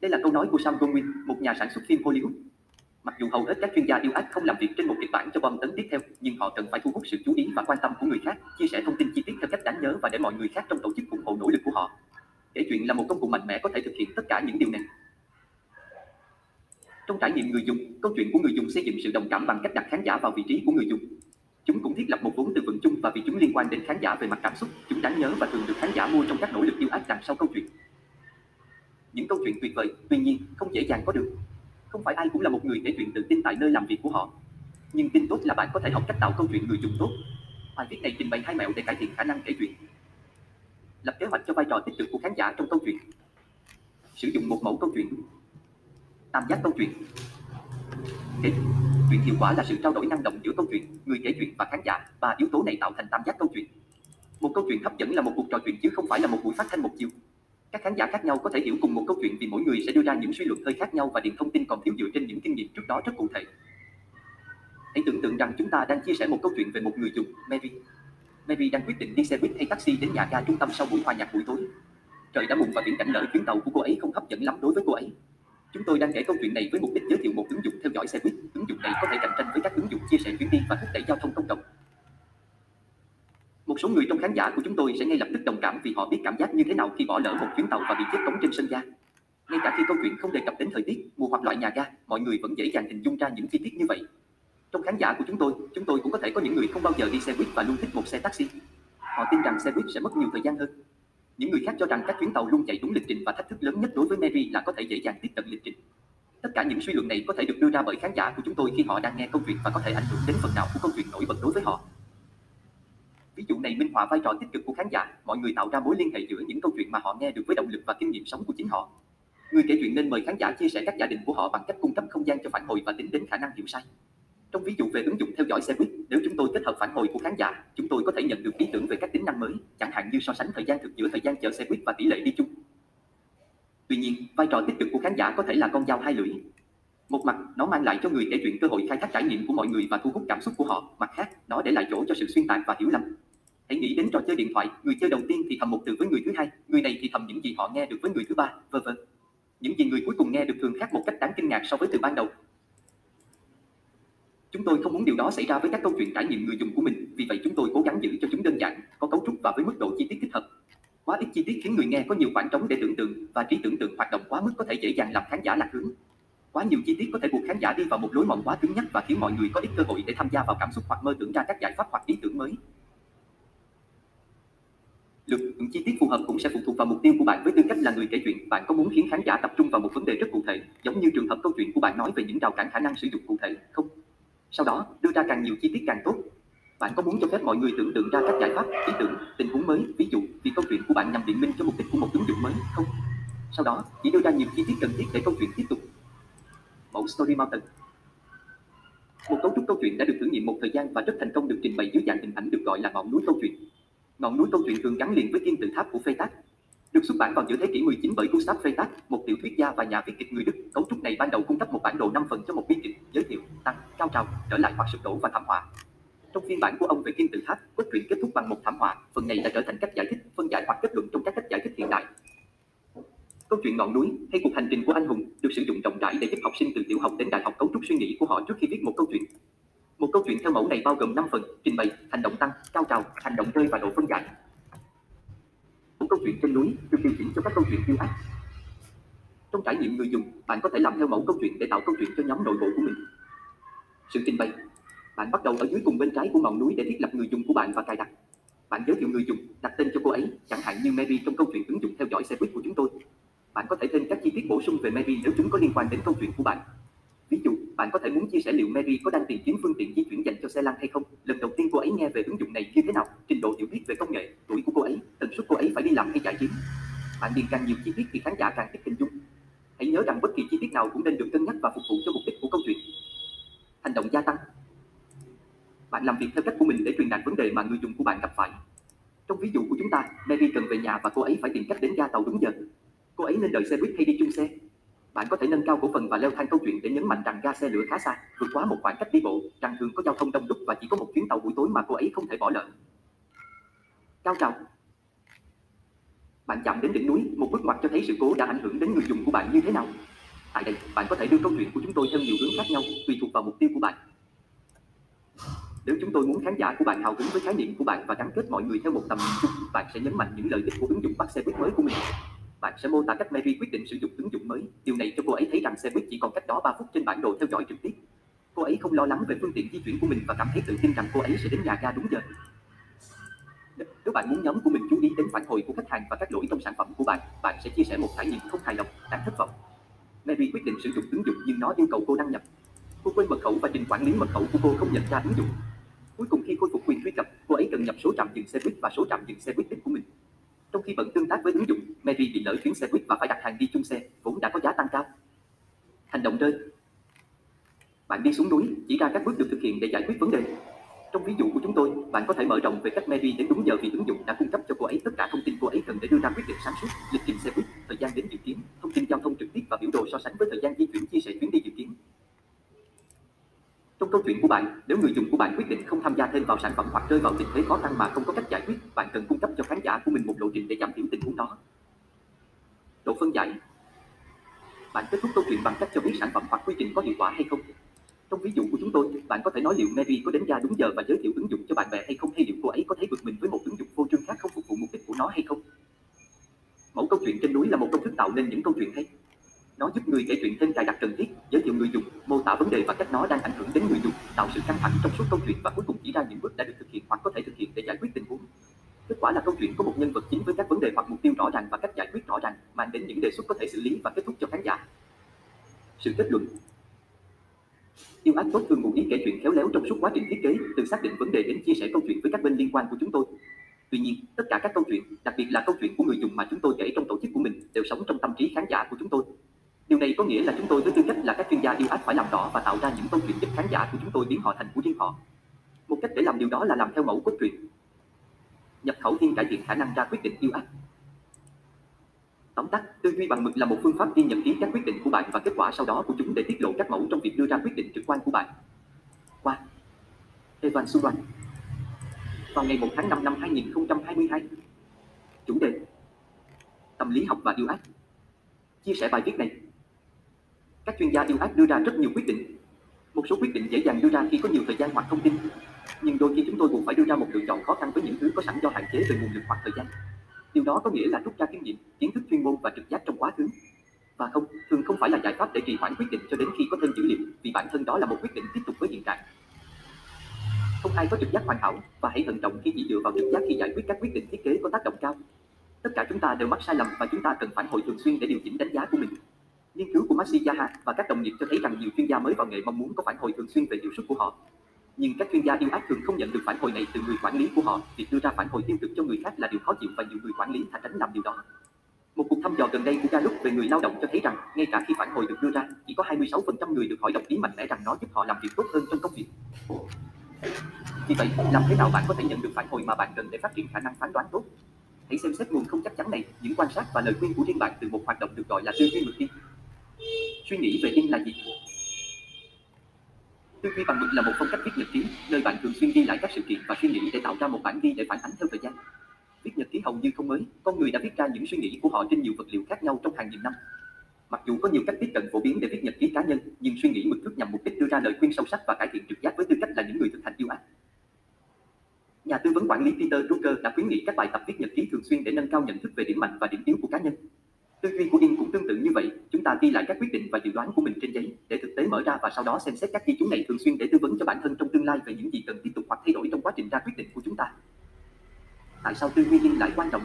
đây là câu nói của Sam Goldwyn, một nhà sản xuất phim Hollywood. Mặc dù hầu hết các chuyên gia yêu ác không làm việc trên một kịch bản cho bom tấn tiếp theo, nhưng họ cần phải thu hút sự chú ý và quan tâm của người khác, chia sẻ thông tin chi tiết theo cách đáng nhớ và để mọi người khác trong tổ chức ủng hộ nỗ lực của họ. Kể chuyện là một công cụ mạnh mẽ có thể thực hiện tất cả những điều này. Trong trải nghiệm người dùng, câu chuyện của người dùng xây dựng sự đồng cảm bằng cách đặt khán giả vào vị trí của người dùng. Chúng cũng thiết lập một vốn từ vựng chung và vì chúng liên quan đến khán giả về mặt cảm xúc, chúng đáng nhớ và thường được khán giả mua trong các nỗ lực yêu ác đằng sau câu chuyện những câu chuyện tuyệt vời, tuy nhiên không dễ dàng có được. Không phải ai cũng là một người kể chuyện tự tin tại nơi làm việc của họ. Nhưng tin tốt là bạn có thể học cách tạo câu chuyện người dùng tốt. Bài viết này trình bày hai mẹo để cải thiện khả năng kể chuyện. Lập kế hoạch cho vai trò tích cực của khán giả trong câu chuyện. Sử dụng một mẫu câu chuyện. Tam giác câu chuyện. Kể chuyện hiệu quả là sự trao đổi năng động giữa câu chuyện, người kể chuyện và khán giả, và yếu tố này tạo thành tam giác câu chuyện. Một câu chuyện hấp dẫn là một cuộc trò chuyện chứ không phải là một buổi phát thanh một chiều. Các khán giả khác nhau có thể hiểu cùng một câu chuyện vì mỗi người sẽ đưa ra những suy luận hơi khác nhau và điền thông tin còn thiếu dựa trên những kinh nghiệm trước đó rất cụ thể. Hãy tưởng tượng rằng chúng ta đang chia sẻ một câu chuyện về một người dùng, Mary. Mary đang quyết định đi xe buýt hay taxi đến nhà ga trung tâm sau buổi hòa nhạc buổi tối. Trời đã mùng và viễn cảnh lỡ chuyến tàu của cô ấy không hấp dẫn lắm đối với cô ấy. Chúng tôi đang kể câu chuyện này với mục đích giới thiệu một ứng dụng theo dõi xe buýt. Ứng dụng này có thể cạnh tranh với các ứng dụng chia sẻ chuyến đi và thúc đẩy giao thông công cộng. Một số người trong khán giả của chúng tôi sẽ ngay lập tức đồng cảm vì họ biết cảm giác như thế nào khi bỏ lỡ một chuyến tàu và bị chết cống trên sân ga. Ngay cả khi câu chuyện không đề cập đến thời tiết, mùa hoặc loại nhà ga, mọi người vẫn dễ dàng hình dung ra những chi tiết như vậy. Trong khán giả của chúng tôi, chúng tôi cũng có thể có những người không bao giờ đi xe buýt và luôn thích một xe taxi. Họ tin rằng xe buýt sẽ mất nhiều thời gian hơn. Những người khác cho rằng các chuyến tàu luôn chạy đúng lịch trình và thách thức lớn nhất đối với Mary là có thể dễ dàng tiếp cận lịch trình. Tất cả những suy luận này có thể được đưa ra bởi khán giả của chúng tôi khi họ đang nghe câu chuyện và có thể ảnh hưởng đến phần nào của câu chuyện nổi bật đối với họ. Ví dụ này minh họa vai trò tích cực của khán giả, mọi người tạo ra mối liên hệ giữa những câu chuyện mà họ nghe được với động lực và kinh nghiệm sống của chính họ. Người kể chuyện nên mời khán giả chia sẻ các giả định của họ bằng cách cung cấp không gian cho phản hồi và tính đến khả năng hiểu sai. Trong ví dụ về ứng dụng theo dõi xe buýt, nếu chúng tôi kết hợp phản hồi của khán giả, chúng tôi có thể nhận được ý tưởng về các tính năng mới, chẳng hạn như so sánh thời gian thực giữa thời gian chờ xe buýt và tỷ lệ đi chung. Tuy nhiên, vai trò tích cực của khán giả có thể là con dao hai lưỡi. Một mặt, nó mang lại cho người kể chuyện cơ hội khai thác trải nghiệm của mọi người và thu hút cảm xúc của họ. Mặt khác, nó để lại chỗ cho sự xuyên tạc và hiểu lầm. Hãy nghĩ đến trò chơi điện thoại, người chơi đầu tiên thì thầm một từ với người thứ hai, người này thì thầm những gì họ nghe được với người thứ ba, vân vân. Những gì người cuối cùng nghe được thường khác một cách đáng kinh ngạc so với từ ban đầu. Chúng tôi không muốn điều đó xảy ra với các câu chuyện trải nghiệm người dùng của mình, vì vậy chúng tôi cố gắng giữ cho chúng đơn giản, có cấu trúc và với mức độ chi tiết thích hợp. Quá ít chi tiết khiến người nghe có nhiều khoảng trống để tưởng tượng và trí tưởng tượng hoạt động quá mức có thể dễ dàng làm khán giả lạc hướng. Quá nhiều chi tiết có thể buộc khán giả đi vào một lối mòn quá cứng nhắc và khiến mọi người có ít cơ hội để tham gia vào cảm xúc hoặc mơ tưởng ra các giải pháp hoặc ý tưởng mới. Lượng chi tiết phù hợp cũng sẽ phụ thuộc vào mục tiêu của bạn với tư cách là người kể chuyện. Bạn có muốn khiến khán giả tập trung vào một vấn đề rất cụ thể, giống như trường hợp câu chuyện của bạn nói về những rào cản khả năng sử dụng cụ thể, không? Sau đó, đưa ra càng nhiều chi tiết càng tốt. Bạn có muốn cho phép mọi người tưởng tượng ra các giải pháp, ý tưởng, tình huống mới, ví dụ vì câu chuyện của bạn nhằm biện minh cho mục đích của một ứng dụng mới, không? Sau đó, chỉ đưa ra nhiều chi tiết cần thiết để câu chuyện tiếp tục. Mẫu Story Mountain Một cấu trúc câu chuyện đã được thử nghiệm một thời gian và rất thành công được trình bày dưới dạng hình ảnh được gọi là ngọn núi câu chuyện. Ngọn núi câu chuyện thường gắn liền với kim tự tháp của Freytag, được xuất bản vào giữa thế kỷ 19 bởi Gustav tác một tiểu thuyết gia và nhà viết kịch người Đức. Cấu trúc này ban đầu cung cấp một bản đồ 5 phần cho một biên kịch, giới thiệu, tăng, cao trào, trở lại hoặc sụp đổ và thảm họa. Trong phiên bản của ông về kim tự tháp, cốt truyện kết thúc bằng một thảm họa. Phần này đã trở thành cách giải thích, phân giải hoặc kết luận trong các cách giải thích hiện đại. Câu chuyện ngọn núi hay cuộc hành trình của anh hùng được sử dụng rộng rãi để giúp học sinh từ tiểu học đến đại học cấu trúc suy nghĩ của họ trước khi viết một câu chuyện. Một câu chuyện theo mẫu này bao gồm 5 phần: trình bày, hành động tăng, cao trào, hành động rơi và độ phân giải. Một câu chuyện trên núi được điều chỉnh cho các câu chuyện yêu ác. Trong trải nghiệm người dùng, bạn có thể làm theo mẫu câu chuyện để tạo câu chuyện cho nhóm nội bộ của mình. Sự trình bày bạn bắt đầu ở dưới cùng bên trái của ngọn núi để thiết lập người dùng của bạn và cài đặt. Bạn giới thiệu người dùng, đặt tên cho cô ấy, chẳng hạn như Mary trong câu chuyện ứng dụng theo dõi xe buýt của chúng tôi. Bạn có thể thêm các chi tiết bổ sung về Mary nếu chúng có liên quan đến câu chuyện của bạn. Ví dụ, bạn có thể muốn chia sẻ liệu Mary có đang tìm kiếm phương tiện di chuyển dành cho xe lăn hay không, lần đầu tiên cô ấy nghe về ứng dụng này như thế nào, trình độ hiểu biết về công nghệ, tuổi của cô ấy, tần suất cô ấy phải đi làm hay giải trí. Bạn điền càng nhiều chi tiết thì khán giả càng thích hình dung. Hãy nhớ rằng bất kỳ chi tiết nào cũng nên được cân nhắc và phục vụ cho mục đích của câu chuyện. Hành động gia tăng bạn làm việc theo cách của mình để truyền đạt vấn đề mà người dùng của bạn gặp phải. Trong ví dụ của chúng ta, Mary cần về nhà và cô ấy phải tìm cách đến ga tàu đúng giờ. Cô ấy nên đợi xe buýt hay đi chung xe. Bạn có thể nâng cao cổ phần và leo thang câu chuyện để nhấn mạnh rằng ga xe lửa khá xa, vượt quá một khoảng cách đi bộ, rằng thường có giao thông đông đúc và chỉ có một chuyến tàu buổi tối mà cô ấy không thể bỏ lỡ. Cao trào Bạn chạm đến đỉnh núi, một bước ngoặt cho thấy sự cố đã ảnh hưởng đến người dùng của bạn như thế nào. Tại đây, bạn có thể đưa câu chuyện của chúng tôi theo nhiều hướng khác nhau, tùy thuộc vào mục tiêu của bạn. Nếu chúng tôi muốn khán giả của bạn hào hứng với khái niệm của bạn và gắn kết mọi người theo một tầm nhìn chung, bạn sẽ nhấn mạnh những lợi ích của ứng dụng bắt xe buýt mới của mình. Bạn sẽ mô tả cách Mary quyết định sử dụng ứng dụng mới. Điều này cho cô ấy thấy rằng xe buýt chỉ còn cách đó 3 phút trên bản đồ theo dõi trực tiếp. Cô ấy không lo lắng về phương tiện di chuyển của mình và cảm thấy tự tin rằng cô ấy sẽ đến nhà ga đúng giờ. Nếu bạn muốn nhóm của mình chú ý đến phản hồi của khách hàng và các lỗi trong sản phẩm của bạn, bạn sẽ chia sẻ một trải nghiệm không hài lòng, đáng thất vọng. Mary quyết định sử dụng ứng dụng nhưng nó yêu cầu cô đăng nhập. Cô quên mật khẩu và trình quản lý mật khẩu của cô không nhận ra ứng dụng. Cuối cùng khi khôi phục quyền truy cập, cô ấy cần nhập số trạm dừng xe buýt và số trạm dừng xe buýt đích của mình. Trong khi vẫn tương tác với ứng dụng, Mary bị lỡ chuyến xe buýt và phải đặt hàng đi chung xe, vốn đã có giá tăng cao. Hành động rơi Bạn đi xuống núi, chỉ ra các bước được thực hiện để giải quyết vấn đề. Trong ví dụ của chúng tôi, bạn có thể mở rộng về cách Mary đến đúng giờ vì ứng dụng đã cung cấp cho cô ấy tất cả thông tin cô ấy cần để đưa ra quyết định sáng suốt, lịch trình xe buýt, thời gian đến dự kiến, thông tin giao thông trực tiếp và biểu đồ so sánh với thời gian di chuyển chia sẻ chuyến đi dự kiến. Trong câu chuyện của bạn, nếu người dùng của bạn quyết định không tham gia thêm vào sản phẩm hoặc rơi vào tình thế khó khăn mà không có cách giải quyết, bạn cần cung cấp cho khán giả của mình một lộ trình để giảm thiểu tình huống đó. Độ phân giải Bạn kết thúc câu chuyện bằng cách cho biết sản phẩm hoặc quy trình có hiệu quả hay không. Trong ví dụ của chúng tôi, bạn có thể nói liệu Mary có đến ra đúng giờ và giới thiệu ứng dụng cho bạn bè hay không hay liệu cô ấy có thấy vượt mình với một ứng dụng vô trương khác không phục vụ mục đích của nó hay không. Mẫu câu chuyện trên núi là một công thức tạo nên những câu chuyện hay. Nó giúp người kể chuyện thêm cài đặt cần thiết, giới thiệu người dùng, mô tả vấn đề và cách nó đang ảnh hưởng đến người dùng, tạo sự căng thẳng trong suốt câu chuyện và cuối cùng chỉ ra những bước đã được thực hiện hoặc có thể thực hiện để giải quyết tình huống. Kết quả là câu chuyện có một nhân vật chính với các vấn đề hoặc mục tiêu rõ ràng và cách giải quyết rõ ràng, mang đến những đề xuất có thể xử lý và kết thúc cho khán giả. Sự kết luận Yêu ác tốt thường ngụ ý kể chuyện khéo léo trong suốt quá trình thiết kế, từ xác định vấn đề đến chia sẻ câu chuyện với các bên liên quan của chúng tôi. Tuy nhiên, tất cả các câu chuyện, đặc biệt là câu chuyện của người dùng mà chúng tôi kể trong tổ chức của mình, đều sống trong tâm trí khán giả của chúng tôi. Điều này có nghĩa là chúng tôi với tư cách là các chuyên gia yêu ác phải làm rõ và tạo ra những câu chuyện giúp khán giả của chúng tôi biến họ thành của riêng họ. Một cách để làm điều đó là làm theo mẫu cốt truyện. Nhập khẩu thiên cải thiện khả năng ra quyết định yêu ác. Tóm tắt, tư duy bằng mực là một phương pháp ghi nhận ký các quyết định của bạn và kết quả sau đó của chúng để tiết lộ các mẫu trong việc đưa ra quyết định trực quan của bạn. Qua Evan Suran vào ngày 1 tháng 5 năm 2022. Chủ đề Tâm lý học và yêu ác Chia sẻ bài viết này các chuyên gia yêu ác đưa ra rất nhiều quyết định. Một số quyết định dễ dàng đưa ra khi có nhiều thời gian hoặc thông tin. Nhưng đôi khi chúng tôi buộc phải đưa ra một lựa chọn khó khăn với những thứ có sẵn do hạn chế về nguồn lực hoặc thời gian. Điều đó có nghĩa là rút ra kinh nghiệm, kiến thức chuyên môn và trực giác trong quá khứ. Và không, thường không phải là giải pháp để trì hoãn quyết định cho đến khi có thêm dữ liệu, vì bản thân đó là một quyết định tiếp tục với hiện trạng. Không ai có trực giác hoàn hảo và hãy thận trọng khi chỉ dựa vào trực giác khi giải quyết các quyết định thiết kế có tác động cao. Tất cả chúng ta đều mắc sai lầm và chúng ta cần phản hồi thường xuyên để điều chỉnh đánh giá của mình. Nghiên cứu của Matsiyaha và các đồng nghiệp cho thấy rằng nhiều chuyên gia mới vào nghề mong muốn có phản hồi thường xuyên về hiệu suất của họ. Nhưng các chuyên gia yêu ác thường không nhận được phản hồi này từ người quản lý của họ. Việc đưa ra phản hồi tiêu cực cho người khác là điều khó chịu và nhiều người quản lý thà tránh làm điều đó. Một cuộc thăm dò gần đây của Gallup về người lao động cho thấy rằng, ngay cả khi phản hồi được đưa ra, chỉ có 26% người được hỏi đồng ý mạnh mẽ rằng nó giúp họ làm việc tốt hơn trong công việc. Vì vậy, làm thế nào bạn có thể nhận được phản hồi mà bạn cần để phát triển khả năng phán đoán tốt? Hãy xem xét nguồn không chắc chắn này, những quan sát và lời khuyên của riêng bạn từ một hoạt động được gọi là tư duy mực tin. Suy nghĩ về tin là gì? Tư duy bằng mực là một phong cách viết nhật ký, nơi bạn thường xuyên ghi lại các sự kiện và suy nghĩ để tạo ra một bản ghi để phản ánh theo thời gian. Viết nhật ký hầu như không mới, con người đã viết ra những suy nghĩ của họ trên nhiều vật liệu khác nhau trong hàng nghìn năm. Mặc dù có nhiều cách tiếp cận phổ biến để viết nhật ký cá nhân, nhưng suy nghĩ mực thức nhằm mục đích đưa ra lời khuyên sâu sắc và cải thiện trực giác với tư cách là những người thực hành yêu ác. Nhà tư vấn quản lý Peter Drucker đã khuyến nghị các bài tập viết nhật ký thường xuyên để nâng cao nhận thức về điểm mạnh và điểm yếu của cá nhân. Tư duy của In cũng tương tự như vậy, chúng ta ghi lại các quyết định và dự đoán của mình trên giấy để thực tế mở ra và sau đó xem xét các ghi chú này thường xuyên để tư vấn cho bản thân trong tương lai về những gì cần tiếp tục hoặc thay đổi trong quá trình ra quyết định của chúng ta. Tại sao tư duy In lại quan trọng?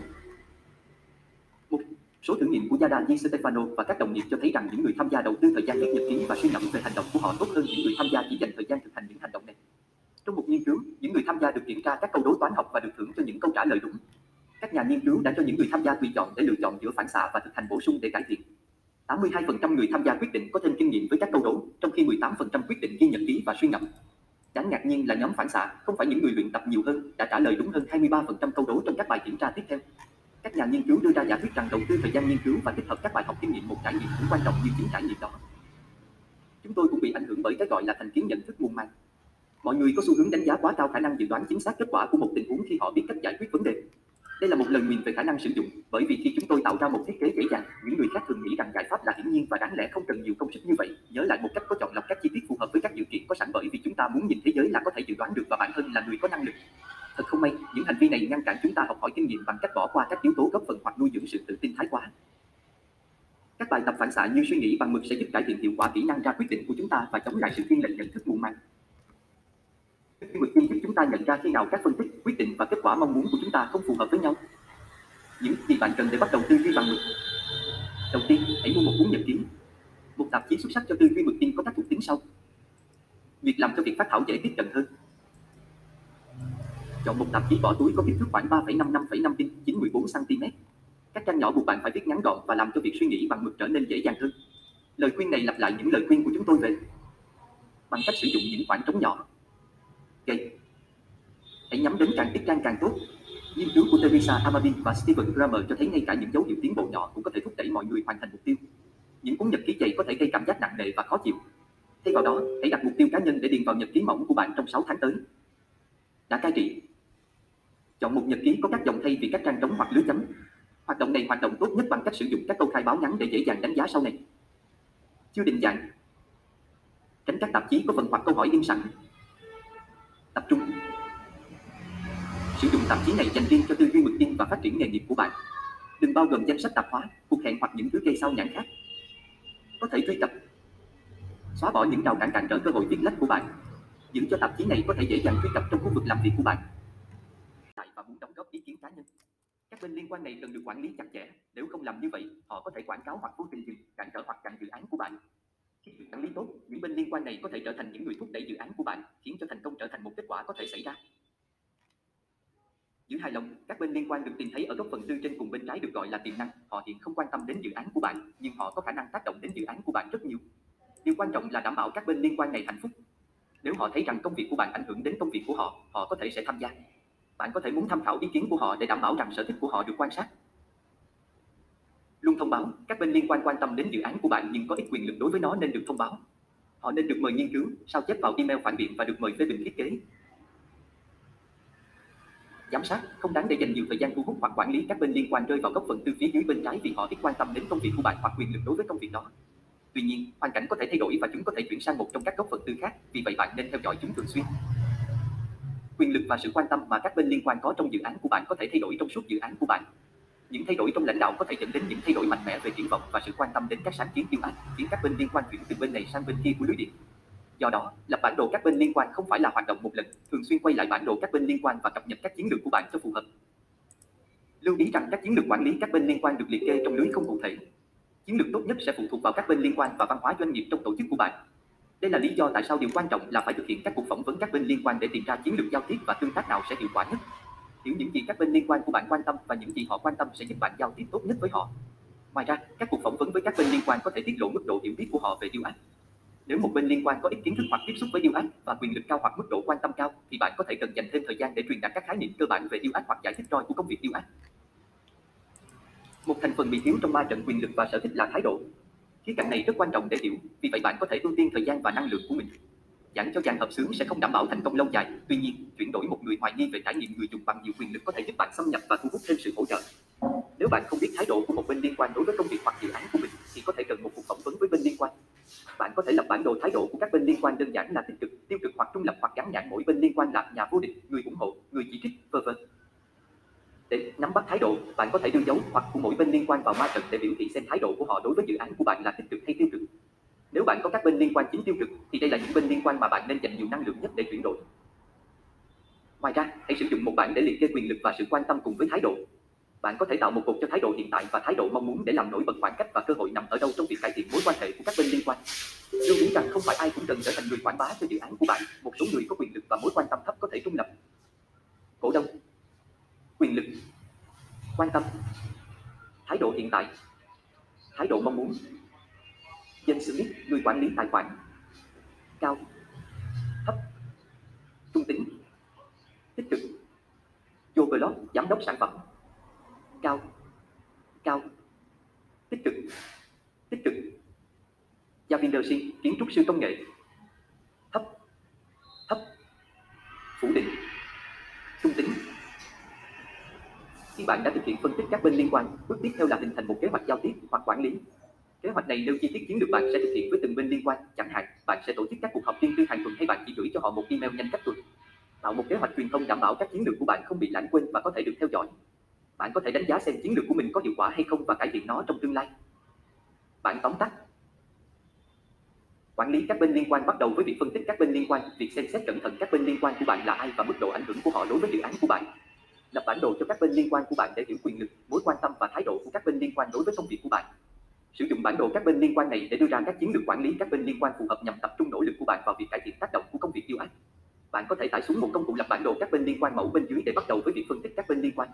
Một số thử nghiệm của Yada Di Stefano và các đồng nghiệp cho thấy rằng những người tham gia đầu tư thời gian viết nhật ký và suy ngẫm về hành động của họ tốt hơn những người tham gia chỉ dành thời gian thực hành những hành động này. Trong một nghiên cứu, những người tham gia được kiểm tra các câu đố toán học và được thưởng cho những câu trả lời đúng. Các nhà nghiên cứu đã cho những người tham gia tùy chọn để lựa chọn giữa phản xạ và thực hành bổ sung để cải thiện. 82% người tham gia quyết định có thêm kinh nghiệm với các câu đố, trong khi 18% quyết định ghi nhật ký và suy ngẫm. Đáng ngạc nhiên là nhóm phản xạ, không phải những người luyện tập nhiều hơn, đã trả lời đúng hơn 23% câu đố trong các bài kiểm tra tiếp theo. Các nhà nghiên cứu đưa ra giả thuyết rằng đầu tư thời gian nghiên cứu và tích hợp các bài học kinh nghiệm một trải nghiệm cũng quan trọng như chính trải nghiệm đó. Chúng tôi cũng bị ảnh hưởng bởi cái gọi là thành kiến nhận thức muôn màng. Mọi người có xu hướng đánh giá quá cao khả năng dự đoán chính xác kết quả của một tình huống khi họ biết cách giải quyết vấn đề. Đây là một lời nguyền về khả năng sử dụng, bởi vì khi chúng tôi tạo ra một thiết kế dễ dàng, những người khác thường nghĩ rằng giải pháp là hiển nhiên và đáng lẽ không cần nhiều công sức như vậy. Nhớ lại một cách có chọn lọc các chi tiết phù hợp với các điều kiện có sẵn bởi vì chúng ta muốn nhìn thế giới là có thể dự đoán được và bản thân là người có năng lực. Thật không may, những hành vi này ngăn cản chúng ta học hỏi kinh nghiệm bằng cách bỏ qua các yếu tố góp phần hoặc nuôi dưỡng sự tự tin thái quá. Các bài tập phản xạ như suy nghĩ bằng mực sẽ giúp cải thiện hiệu quả kỹ năng ra quyết định của chúng ta và chống lại sự thiên lệch nhận thức mù màng. Mực tin giúp chúng ta nhận ra khi nào các phân tích, quyết định và kết quả mong muốn của chúng ta không phù hợp với nhau. Những gì bạn cần để bắt đầu tư duy bằng mực. Đầu tiên, hãy mua một cuốn nhật ký. Một tạp chí xuất sắc cho tư duy mực tin có các thuộc tính sau. Việc làm cho việc phát thảo dễ tiếp cận hơn. Chọn một tạp chí bỏ túi có kích thước khoảng 3,5 5,5 tin, 9 14 cm. Các trang nhỏ buộc bạn phải viết ngắn gọn và làm cho việc suy nghĩ bằng mực trở nên dễ dàng hơn. Lời khuyên này lặp lại những lời khuyên của chúng tôi về bằng cách sử dụng những khoảng trống nhỏ. Gây. Hãy nhắm đến càng ít trang càng tốt. Nghiên cứu của Teresa Amadi và Stephen Kramer cho thấy ngay cả những dấu hiệu tiến bộ nhỏ cũng có thể thúc đẩy mọi người hoàn thành mục tiêu. Những cuốn nhật ký dày có thể gây cảm giác nặng nề và khó chịu. Thay vào đó, hãy đặt mục tiêu cá nhân để điền vào nhật ký mỏng của bạn trong 6 tháng tới. Đã cai trị. Chọn một nhật ký có các dòng thay vì các trang trống hoặc lưới chấm. Hoạt động này hoạt động tốt nhất bằng cách sử dụng các câu khai báo ngắn để dễ dàng đánh giá sau này. Chưa định dạng. Tránh các tạp chí có phần hoặc câu hỏi im sẵn. Tập trung. Sử dụng tạp chí này dành riêng cho tư duy mực tin và phát triển nghề nghiệp của bạn. Đừng bao gồm danh sách tạp hóa, cuộc hẹn hoặc những thứ gây sao nhãn khác. Có thể truy cập. Xóa bỏ những rào cản cản trở cơ hội viết lách của bạn. Giữ cho tạp chí này có thể dễ dàng truy cập trong khu vực làm việc của bạn. tại Và muốn đóng góp ý kiến cá nhân. Các bên liên quan này cần được quản lý chặt chẽ. Nếu không làm như vậy, họ có thể quảng cáo hoặc vô tình dừng, cản trở hoặc chặn dự án của bạn. Khi được quản lý tốt, những bên liên quan này có thể trở thành những người thúc đẩy dự án của bạn, khiến cho thành công trở thành một kết quả có thể xảy ra. Giữ hài lòng, các bên liên quan được tìm thấy ở góc phần tư trên cùng bên trái được gọi là tiềm năng. Họ hiện không quan tâm đến dự án của bạn, nhưng họ có khả năng tác động đến dự án của bạn rất nhiều. Điều quan trọng là đảm bảo các bên liên quan này hạnh phúc. Nếu họ thấy rằng công việc của bạn ảnh hưởng đến công việc của họ, họ có thể sẽ tham gia. Bạn có thể muốn tham khảo ý kiến của họ để đảm bảo rằng sở thích của họ được quan sát. Luôn thông báo, các bên liên quan quan tâm đến dự án của bạn nhưng có ít quyền lực đối với nó nên được thông báo. Họ nên được mời nghiên cứu, sao chép vào email phản biện và được mời phê bình thiết kế. Giám sát không đáng để dành nhiều thời gian thu hút hoặc quản lý các bên liên quan rơi vào góc phần tư phía dưới bên trái vì họ ít quan tâm đến công việc của bạn hoặc quyền lực đối với công việc đó. Tuy nhiên, hoàn cảnh có thể thay đổi và chúng có thể chuyển sang một trong các góc phần tư khác, vì vậy bạn nên theo dõi chúng thường xuyên. Quyền lực và sự quan tâm mà các bên liên quan có trong dự án của bạn có thể thay đổi trong suốt dự án của bạn. Những thay đổi trong lãnh đạo có thể dẫn đến những thay đổi mạnh mẽ về triển vọng và sự quan tâm đến các sáng kiến tiêu ác, khiến các bên liên quan chuyển từ bên này sang bên kia của lưới điện. Do đó, lập bản đồ các bên liên quan không phải là hoạt động một lần, thường xuyên quay lại bản đồ các bên liên quan và cập nhật các chiến lược của bạn cho phù hợp. Lưu ý rằng các chiến lược quản lý các bên liên quan được liệt kê trong lưới không cụ thể. Chiến lược tốt nhất sẽ phụ thuộc vào các bên liên quan và văn hóa doanh nghiệp trong tổ chức của bạn. Đây là lý do tại sao điều quan trọng là phải thực hiện các cuộc phỏng vấn các bên liên quan để tìm ra chiến lược giao tiếp và tương tác nào sẽ hiệu quả nhất. Hiểu những gì các bên liên quan của bạn quan tâm và những gì họ quan tâm sẽ giúp bạn giao tiếp tốt nhất với họ. Ngoài ra, các cuộc phỏng vấn với các bên liên quan có thể tiết lộ mức độ hiểu biết của họ về điều ác. Nếu một bên liên quan có ít kiến thức hoặc tiếp xúc với điều ác và quyền lực cao hoặc mức độ quan tâm cao, thì bạn có thể cần dành thêm thời gian để truyền đạt các khái niệm cơ bản về điều ác hoặc giải thích roi của công việc điều ác. Một thành phần bị thiếu trong ba trận quyền lực và sở thích là thái độ. Khía cạnh này rất quan trọng để hiểu, vì vậy bạn có thể ưu tiên thời gian và năng lượng của mình. Giảng cho dàn hợp xướng sẽ không đảm bảo thành công lâu dài, tuy nhiên, chuyển đổi một người hoài nghi về trải nghiệm người dùng bằng nhiều quyền lực có thể giúp bạn xâm nhập và thu hút thêm sự hỗ trợ. Nếu bạn không biết thái độ của một bên liên quan đối với công việc hoặc dự án của mình, thì có thể cần một cuộc phỏng vấn với bên liên quan. Bạn có thể lập bản đồ thái độ của các bên liên quan đơn giản là tích cực, tiêu cực hoặc trung lập hoặc gắn nhãn mỗi bên liên quan là nhà vô địch, người ủng hộ, người chỉ trích, v.v. Để nắm bắt thái độ, bạn có thể đưa dấu hoặc của mỗi bên liên quan vào ma trận để biểu thị xem thái độ của họ đối với dự án của bạn là tích cực hay tiêu cực. Nếu bạn có các bên liên quan chính tiêu cực, thì đây là những bên liên quan mà bạn nên dành nhiều năng lượng nhất để chuyển đổi. Ngoài ra, hãy sử dụng một bảng để liệt kê quyền lực và sự quan tâm cùng với thái độ. Bạn có thể tạo một cột cho thái độ hiện tại và thái độ mong muốn để làm nổi bật khoảng cách và cơ hội nằm ở đâu trong việc cải thiện mối quan hệ của các bên liên quan. Lưu ý rằng không phải ai cũng cần trở thành người quảng bá cho dự án của bạn, một số người có quyền lực và mối quan tâm thấp có thể trung lập. Cổ đông Quyền lực Quan tâm Thái độ hiện tại Thái độ mong muốn Dân sự biết người quản lý tài khoản. Cao Thấp Trung tính Tích cực. Joe Blog, giám đốc sản phẩm. Cao Cao Tích cực Tích cực. Javinder Singh, kiến trúc sư công nghệ. Thấp Thấp Phủ định. Trung tính. Khi bạn đã thực hiện phân tích các bên liên quan, bước tiếp theo là hình thành một kế hoạch giao tiếp hoặc quản lý. Kế hoạch này nêu chi tiết chiến lược bạn sẽ thực hiện với từng bên liên quan, chẳng hạn bạn sẽ tổ chức các cuộc họp riêng tư hàng tuần hay bạn chỉ gửi cho họ một email nhanh cách tuần. Tạo một kế hoạch truyền thông đảm bảo các chiến lược của bạn không bị lãng quên và có thể được theo dõi. Bạn có thể đánh giá xem chiến lược của mình có hiệu quả hay không và cải thiện nó trong tương lai. Bạn tóm tắt Quản lý các bên liên quan bắt đầu với việc phân tích các bên liên quan, việc xem xét cẩn thận các bên liên quan của bạn là ai và mức độ ảnh hưởng của họ đối với dự án của bạn. Lập bản đồ cho các bên liên quan của bạn để hiểu quyền lực, mối quan tâm và thái độ của các bên liên quan đối với công việc của bạn. Sử dụng bản đồ các bên liên quan này để đưa ra các chiến lược quản lý các bên liên quan phù hợp nhằm tập trung nỗ lực của bạn vào việc cải thiện tác động của công việc yêu ác. Bạn có thể tải xuống một công cụ lập bản đồ các bên liên quan mẫu bên dưới để bắt đầu với việc phân tích các bên liên quan.